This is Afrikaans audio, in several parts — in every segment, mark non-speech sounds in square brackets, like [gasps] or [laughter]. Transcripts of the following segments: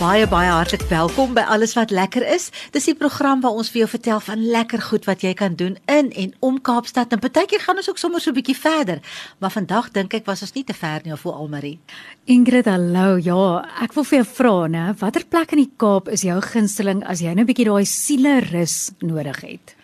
Baie baie hartlik welkom by alles wat lekker is. Dis die program waar ons vir jou vertel van lekker goed wat jy kan doen in en om Kaapstad. En partykeer gaan ons ook sommer so 'n bietjie verder. Maar vandag dink ek was ons nie te ver nie of hoe Almarie. Ingrid, hallo. Ja, ek wil vir jou vra, né, watter plek in die Kaap is jou gunsteling as jy nou 'n bietjie daai siele rus nodig het?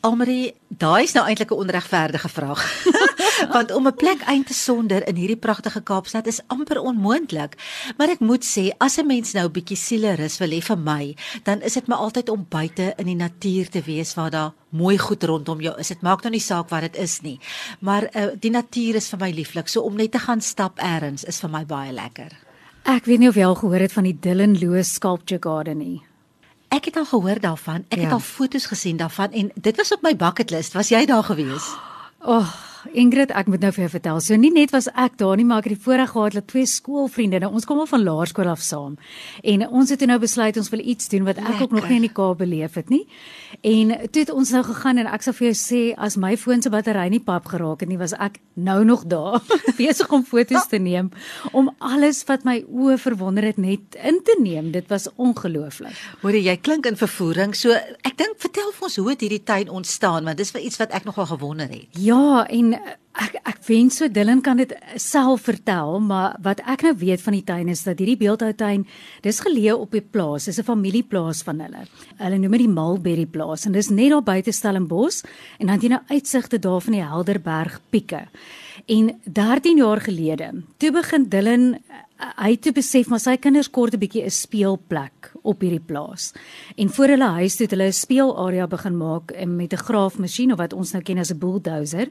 Almarie, daai is nou eintlik 'n onregverdige vraag. [laughs] Want om 'n plek eind te sonder in hierdie pragtige Kaapstad is amper onmoontlik. Maar ek moet sê, as 'n mens nou 'n bietjie sielerus wil hê vir my, dan is dit my altyd om buite in die natuur te wees waar daar mooi goed rondom jou is. Dit maak nou nie saak wat dit is nie. Maar uh, die natuur is vir my lieflik. So om net te gaan stap eers is vir my baie lekker. Ek weet nie of jy al gehoor het van die Dylan Loos Sculpture Garden nie. Ek het al gehoor daarvan. Ek ja. het al foto's gesien daarvan en dit was op my bucket list. Was jy daar gewees? O, [gasps] oh, Ingrid, ek moet nou vir jou vertel. So nie net was ek daar nie, maar ek het die voorreg gehad dat twee skoolvriende, nou ons kom al van laerskool af saam. En ons het nou besluit ons wil iets doen wat ek Lekker. ook nog nie in die Kaap beleef het nie. En toe het ons nou gegaan en ek sal vir jou sê as my foon se battery nie pap geraak het nie, was ek nou nog daar [laughs] besig om foto's te neem om alles wat my oë verwonder het net in te neem. Dit was ongelooflik. Hoor jy klink in vervoering. So ek dink vertel vir ons hoe het hierdie tuin ontstaan want dis vir iets wat ek nogal gewonder het. Ja, en ek ek wens so Dylan kan dit self vertel, maar wat ek nou weet van die tuin is dat hierdie beeldhoutuin, dis geleë op 'n plaas, dis 'n familieplaas van hulle. Hulle noem dit die Mulberry plaas en dis net daar buite Stellenbosch en dan jy nou uitsigte daar van die Helderberg pieke. En 13 jaar gelede, toe begin Dylan hy het toe besef maar sy kinders kort 'n bietjie 'n speelplek op hierdie plaas. En voor hulle huis het hulle 'n speelarea begin maak met 'n graafmasjien of wat ons nou ken as 'n bulldozer.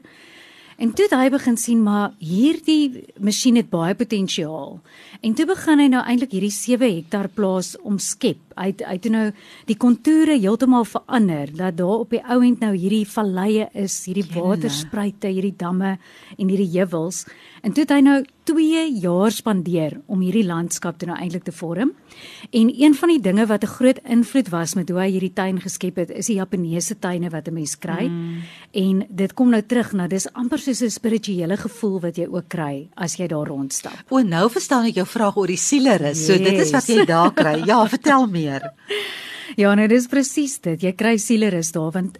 En toe het hy begin sien maar hierdie masjien het baie potensiaal. En toe begin hy nou eintlik hierdie 7 hektaar plaas omskep. Hy het, hy het nou die kontoure heeltemal verander dat daar op die ou end nou hierdie valleie is, hierdie waterspruite, hierdie damme en hierdie heuwels. En toe het hy nou 2 jaar spandeer om hierdie landskap te nou eintlik te vorm. En een van die dinge wat 'n groot invloed was met hoe hy hierdie tuin geskep het, is die Japaneese tuine wat 'n mens kry. Mm. En dit kom nou terug na dis amper soos 'n spirituele gevoel wat jy ook kry as jy daar rondstap. O, nou verstaan ek jou vraag oor die sielerus. Yes. So dit is wat jy daar kry. Ja, [laughs] vertel meer. Ja, nou dis presies dit. Jy kry sielerus daar want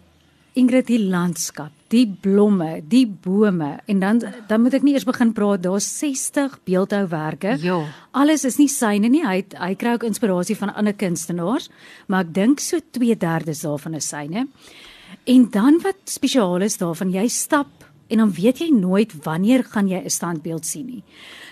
Ingrid die landskap, die blomme, die bome en dan dan moet ek nie eers begin praat daar's 60 beeldhouwerke. Ja. Alles is nie syne nie. Hy hy kry ook inspirasie van ander kunstenaars, maar ek dink so 2/3 daarvan is syne. En dan wat spesiaal is daarvan, jy stap en dan weet jy nooit wanneer gaan jy 'n standbeeld sien nie.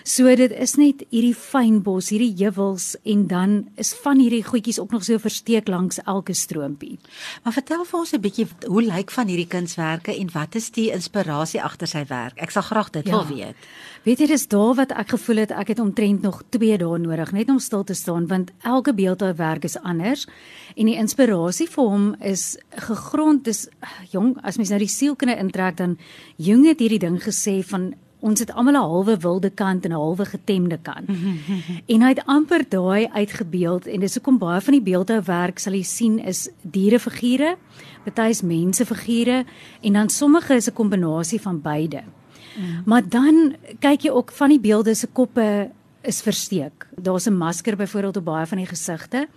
So dit is net hierdie fynbos, hierdie heuwels en dan is van hierdie goedjies ook nog so versteek langs elke stroompie. Maar vertel vir ons 'n bietjie hoe lyk van hierdie kunswerke en wat is die inspirasie agter sy werk? Ek sal graag dit ja. wil weet. Weet jy dis daar wat ek gevoel het ek het omtrent nog 2 dae nodig net om stil te staan want elke beeldhouwerk is anders en die inspirasie vir hom is gegrond dis jong as mens nou die sielkunde intrek dan Jung het hierdie ding gesê van ons het almal 'n halwe wilde kant en 'n halwe getemde kant. [laughs] en hy het amper daai uitgebeeld en dis hoekom baie van die beeldhouwerk sal jy sien is dierefigure, party is mensefigure en dan sommige is 'n kombinasie van beide. Mm. Maar dan kyk jy ook van die beelde se koppe is versteek. Daar's 'n masker byvoorbeeld op baie van die gesigte.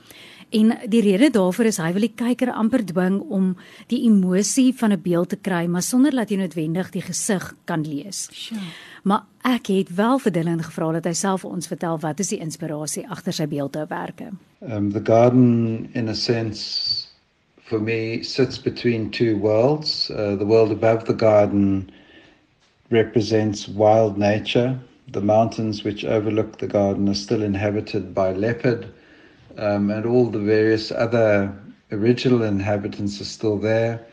En die rede daarvoor is hy wil die kyker amper dwing om die emosie van 'n beeld te kry, maar sonder dat jy noodwendig die gesig kan lees. Sure. Maar ek het wel vir Dylan gevra dat hy self ons vertel wat is die inspirasie agter sy beeldhouwerke. Um the garden in a sense for me sits between two worlds. Uh, the world above the garden represents wild nature. The mountains which overlook the garden are still inhabited by leopard um, and all the various other original inhabitants are still there.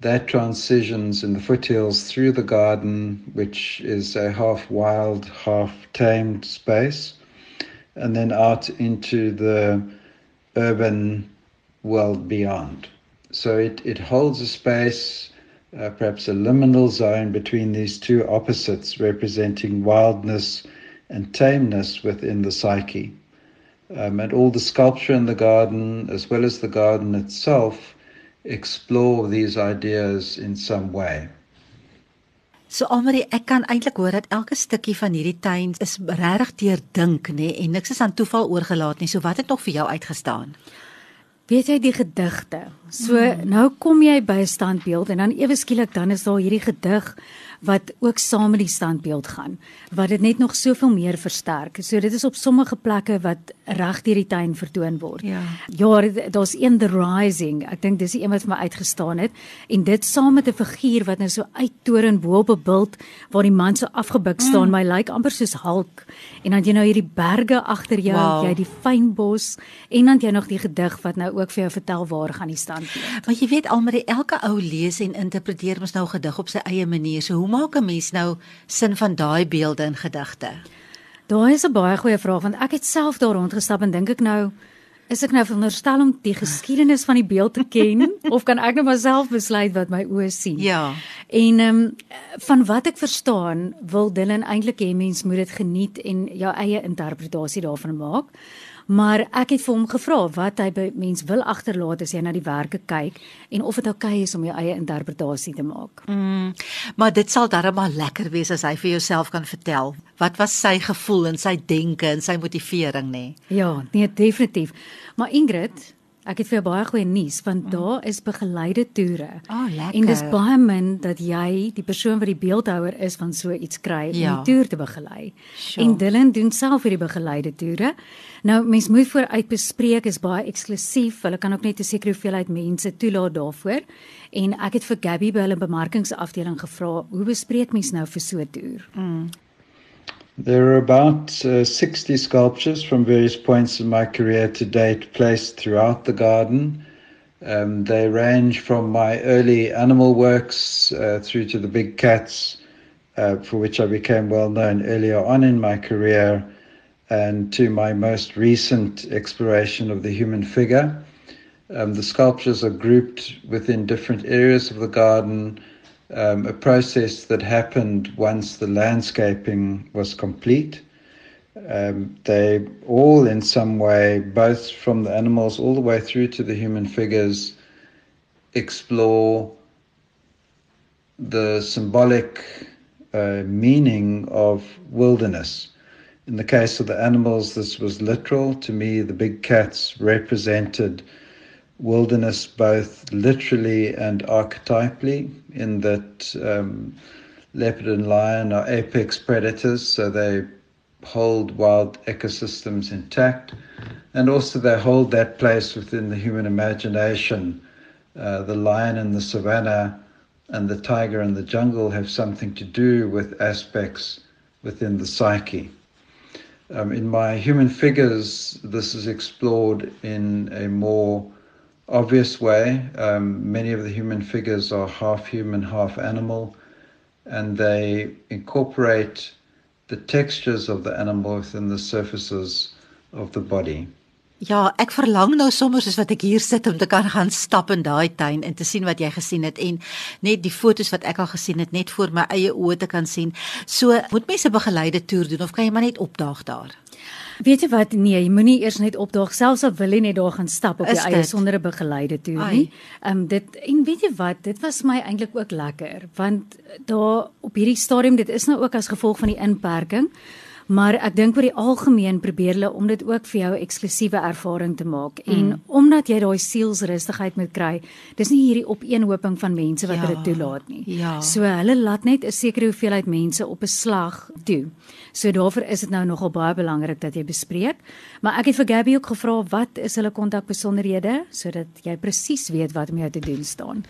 That transitions in the foothills through the garden, which is a half wild, half tamed space, and then out into the urban world beyond. So it, it holds a space uh, perhaps a liminal zone between these two opposites, representing wildness and tameness within the psyche. Um, and all the sculpture in the garden, as well as the garden itself, explore these ideas in some way. So Almarie, ek kan eintlik hoor dat elke stukkie van hierdie tuin is regtig deurdink, nê, en niks is aan toeval oorgelaat nie. So wat het nog vir jou uitgestaan? Weet jy die gedigte? So mm. nou kom jy by 'n standbeeld en dan ewe skielik dan is daar hierdie gedig wat ook saam met die standbeeld gaan wat dit net nog soveel meer versterk. So dit is op sommige plekke wat reg deur die tuin vertoon word. Ja. Ja, daar's een the rising. Ek dink dis die een wat vir my uitgestaan het en dit saam met 'n figuur wat nou so uittoren bo op 'n bult waar die man so afgebuk staan, mm. my lyk like amper soos Hulk. En dan jy nou hierdie berge agter jou, wow. jy die fyn bos en dan jy nog die gedig wat nou ook vir jou vertel waar gaan die standbeeld. Want jy weet almal elke ou lees en interpreteer mos nou gedig op sy eie manier. So hoe maak 'n mens nou sin van daai beelde in gedigte? Daai is 'n baie goeie vraag want ek het self daar rondgestap en dink ek nou is ek nou veronderstel om die geskiedenis van die beeld te ken [laughs] of kan ek nou myself besluit wat my oë sien? Ja. En ehm um, van wat ek verstaan, wil Dylan eintlik hê mens moet dit geniet en jou eie interpretasie daarvan maak. Maar ek het vir hom gevra wat hy by mens wil agterlaat as jy na diewerke kyk en of dit oukei okay is om jou eie interpretasie te maak. Mm, maar dit sal darem maar lekker wees as hy vir jouself kan vertel wat was sy gevoel en sy denke en sy motivering nê. Nee? Ja, nee definitief. Maar Ingrid, Ek het vir jou baie goeie nuus want mm. daar is begeleide toere. Oh, lekker. En dis baie min dat jy die persoon wat die beeldhouer is van so iets kry ja. om die toer te begelei. Sure. En Dylan doen self hierdie begeleide toere. Nou mens moet vooruit bespreek is baie eksklusief. Hulle kan ook net 'n sekere hoeveelheid mense toelaat daarvoor. En ek het vir Gabby by hulle bemarkingsafdeling gevra, hoe bespreek mens nou vir so 'n toer? Mm. There are about uh, 60 sculptures from various points in my career to date placed throughout the garden. Um, they range from my early animal works uh, through to the big cats, uh, for which I became well known earlier on in my career, and to my most recent exploration of the human figure. Um, the sculptures are grouped within different areas of the garden um, a process that happened once the landscaping was complete. Um, they all, in some way, both from the animals all the way through to the human figures, explore the symbolic uh, meaning of wilderness. In the case of the animals, this was literal. To me, the big cats represented wilderness both literally and archetypally, in that um, leopard and lion are apex predators, so they hold wild ecosystems intact, and also they hold that place within the human imagination. Uh, the lion in the savannah and the tiger in the jungle have something to do with aspects within the psyche. Um, in my human figures, this is explored in a more obvious way. Um, many of the human figures are half human, half animal, and they incorporate the textures of the animal within the surfaces of the body. Ja, ek verlang nou sommer soos wat ek hier sit om te kan gaan stap in daai tuin en te sien wat jy gesien het en net die fotos wat ek al gesien het net voor my eie oë te kan sien. So, moet mense begeleide toer doen of kan jy maar net opdaag daar? Weet jy wat? Nee, jy moenie eers net opdaag selfs al wil jy net daar gaan stap op jou eie sonder 'n begeleide toer nie. Ehm um, dit en weet jy wat? Dit was my eintlik ook lekker want daar op hierdie stadium dit is nou ook as gevolg van die inperking Maar ek dink oor die algemeen probeer hulle om dit ook vir jou eksklusiewe ervaring te maak mm. en omdat jy daai sielsrustigheid moet kry. Dis nie hierdie opeenhoping van mense wat ja, dit toelaat nie. Ja. So hulle laat net 'n sekere hoeveelheid mense op 'n slag toe. So daarvoor is dit nou nogal baie belangrik dat jy bespreek. Maar ek het vir Gabby ook gevra wat is hulle kontakbesonderhede sodat jy presies weet wat om jou te doen staan.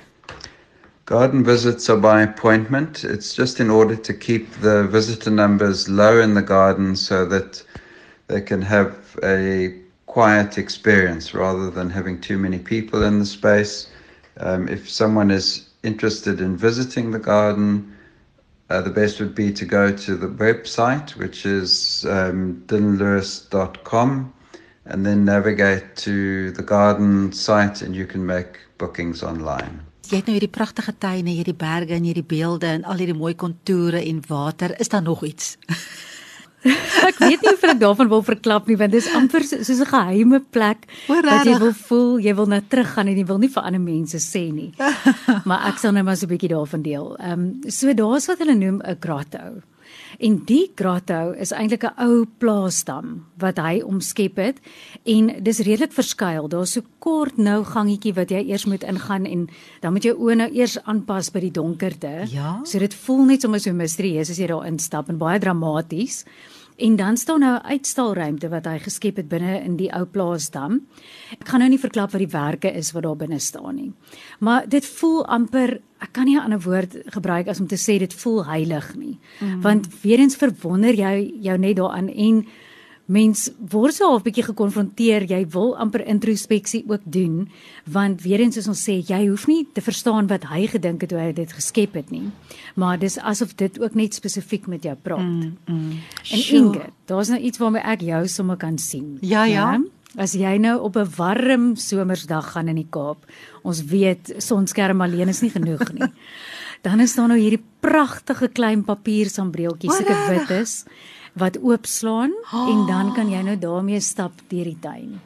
Garden visits are by appointment. It's just in order to keep the visitor numbers low in the garden so that they can have a quiet experience rather than having too many people in the space. Um, if someone is interested in visiting the garden, uh, the best would be to go to the website, which is um, and then navigate to the garden site, and you can make bookings online. Jy het nou hierdie pragtige tuine, hierdie berge en hierdie beelde en al hierdie mooi kontoure en water. Is daar nog iets? [laughs] ek weet nie of ek daarvan wil verklap nie want dit is amper soos 'n geheime plek wat jy wil voel jy wil nou teruggaan en jy wil nie vir ander mense sê nie. [laughs] maar ek sal nou maar so 'n bietjie daarvan deel. Ehm um, so daar's wat hulle noem 'n grotto. En die grotto is eintlik 'n ou plaasdam wat hy omskep het en dis redelik verskuil. Daar's so kort nou gangetjie wat jy eers moet ingaan en dan moet jy oë nou eers aanpas by die donkerte. Ja? So dit voel net sommer so misterieus as jy daar instap en baie dramaties. En dan staan nou 'n uitstalruimte wat hy geskep het binne in die ou plaasdam. Ek gaan nou nie verklap wat die werke is wat daar binne staan nie. Maar dit voel amper, ek kan nie 'n ander woord gebruik as om te sê dit voel heilig nie. Mm. Want weer eens verwonder jy jou net daaraan en mens word so half bietjie gekonfronteer, jy wil amper introspeksie ook doen, want weer eens soos ons sê, jy hoef nie te verstaan wat hy gedink het toe hy dit geskep het nie. Maar dis asof dit ook net spesifiek met jou praat. Mm, mm. En Inge, daar's nou iets waarmee ek jou sommer kan sien. Ja, ja. ja? As jy nou op 'n warm somersdag gaan in die Kaap, ons weet sonskerm alleen is nie genoeg nie. [laughs] Dan is daar nou hierdie pragtige klein papiersambreeltjies, sulke wit is wat oopslaan oh. en dan kan jy nou daarmee stap deur die tuin.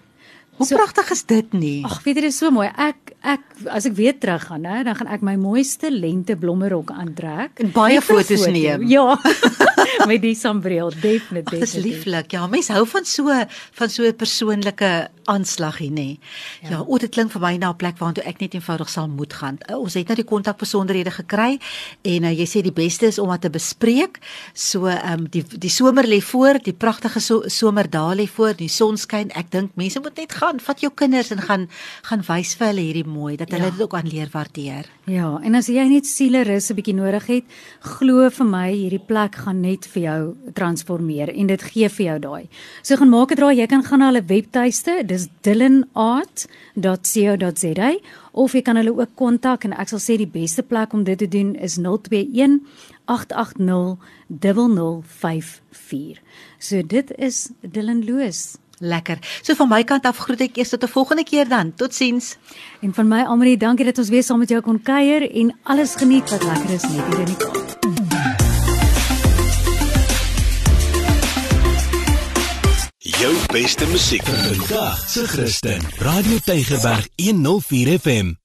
Hoe so, pragtig is dit nie? Ag, weet jy, dit is so mooi. Ek ek as ek weer terug gaan, hè, dan gaan ek my mooiste lente blommerok aantrek en baie foto's foto. neem. Ja. [laughs] met die sambreel definitief. Dit is lieflik. Ja, mense hou van so van so 'n persoonlike aanslag hier nê. Ja, ja o, dit klink vir my na 'n plek waartoe ek net eenvoudig sal moet gaan. Uh, ons het nou die kontakbesonderhede gekry en uh, jy sê die beste is om dit te bespreek. So ehm um, die die somer lê voor, die pragtige so, somerdae lê voor, die son skyn. Ek dink mense moet net gaan, vat jou kinders en gaan gaan wys vir hulle hierdie mooi dat hulle ja. dit ook aan leer waardeer. Ja, en as jy net sielerus 'n bietjie nodig het, glo vir my hierdie plek gaan net vir jou transformeer en dit gee vir jou daai. So gaan maak dit raai, jy kan gaan na hulle webtuiste dis dillenart.co.za of jy kan hulle ook kontak en ek sal sê die beste plek om dit te doen is 021 880 0054. So dit is Dillen Loos. Lekker. So van my kant af groet ek eers tot 'n volgende keer dan. Totsiens. En van my Almarie, dankie dat ons weer saam met jou kon kuier en alles geniet wat lekker is net hier in die Kaap. Jou beste musiek vandag se Christen. Radio Tygerberg 104 FM.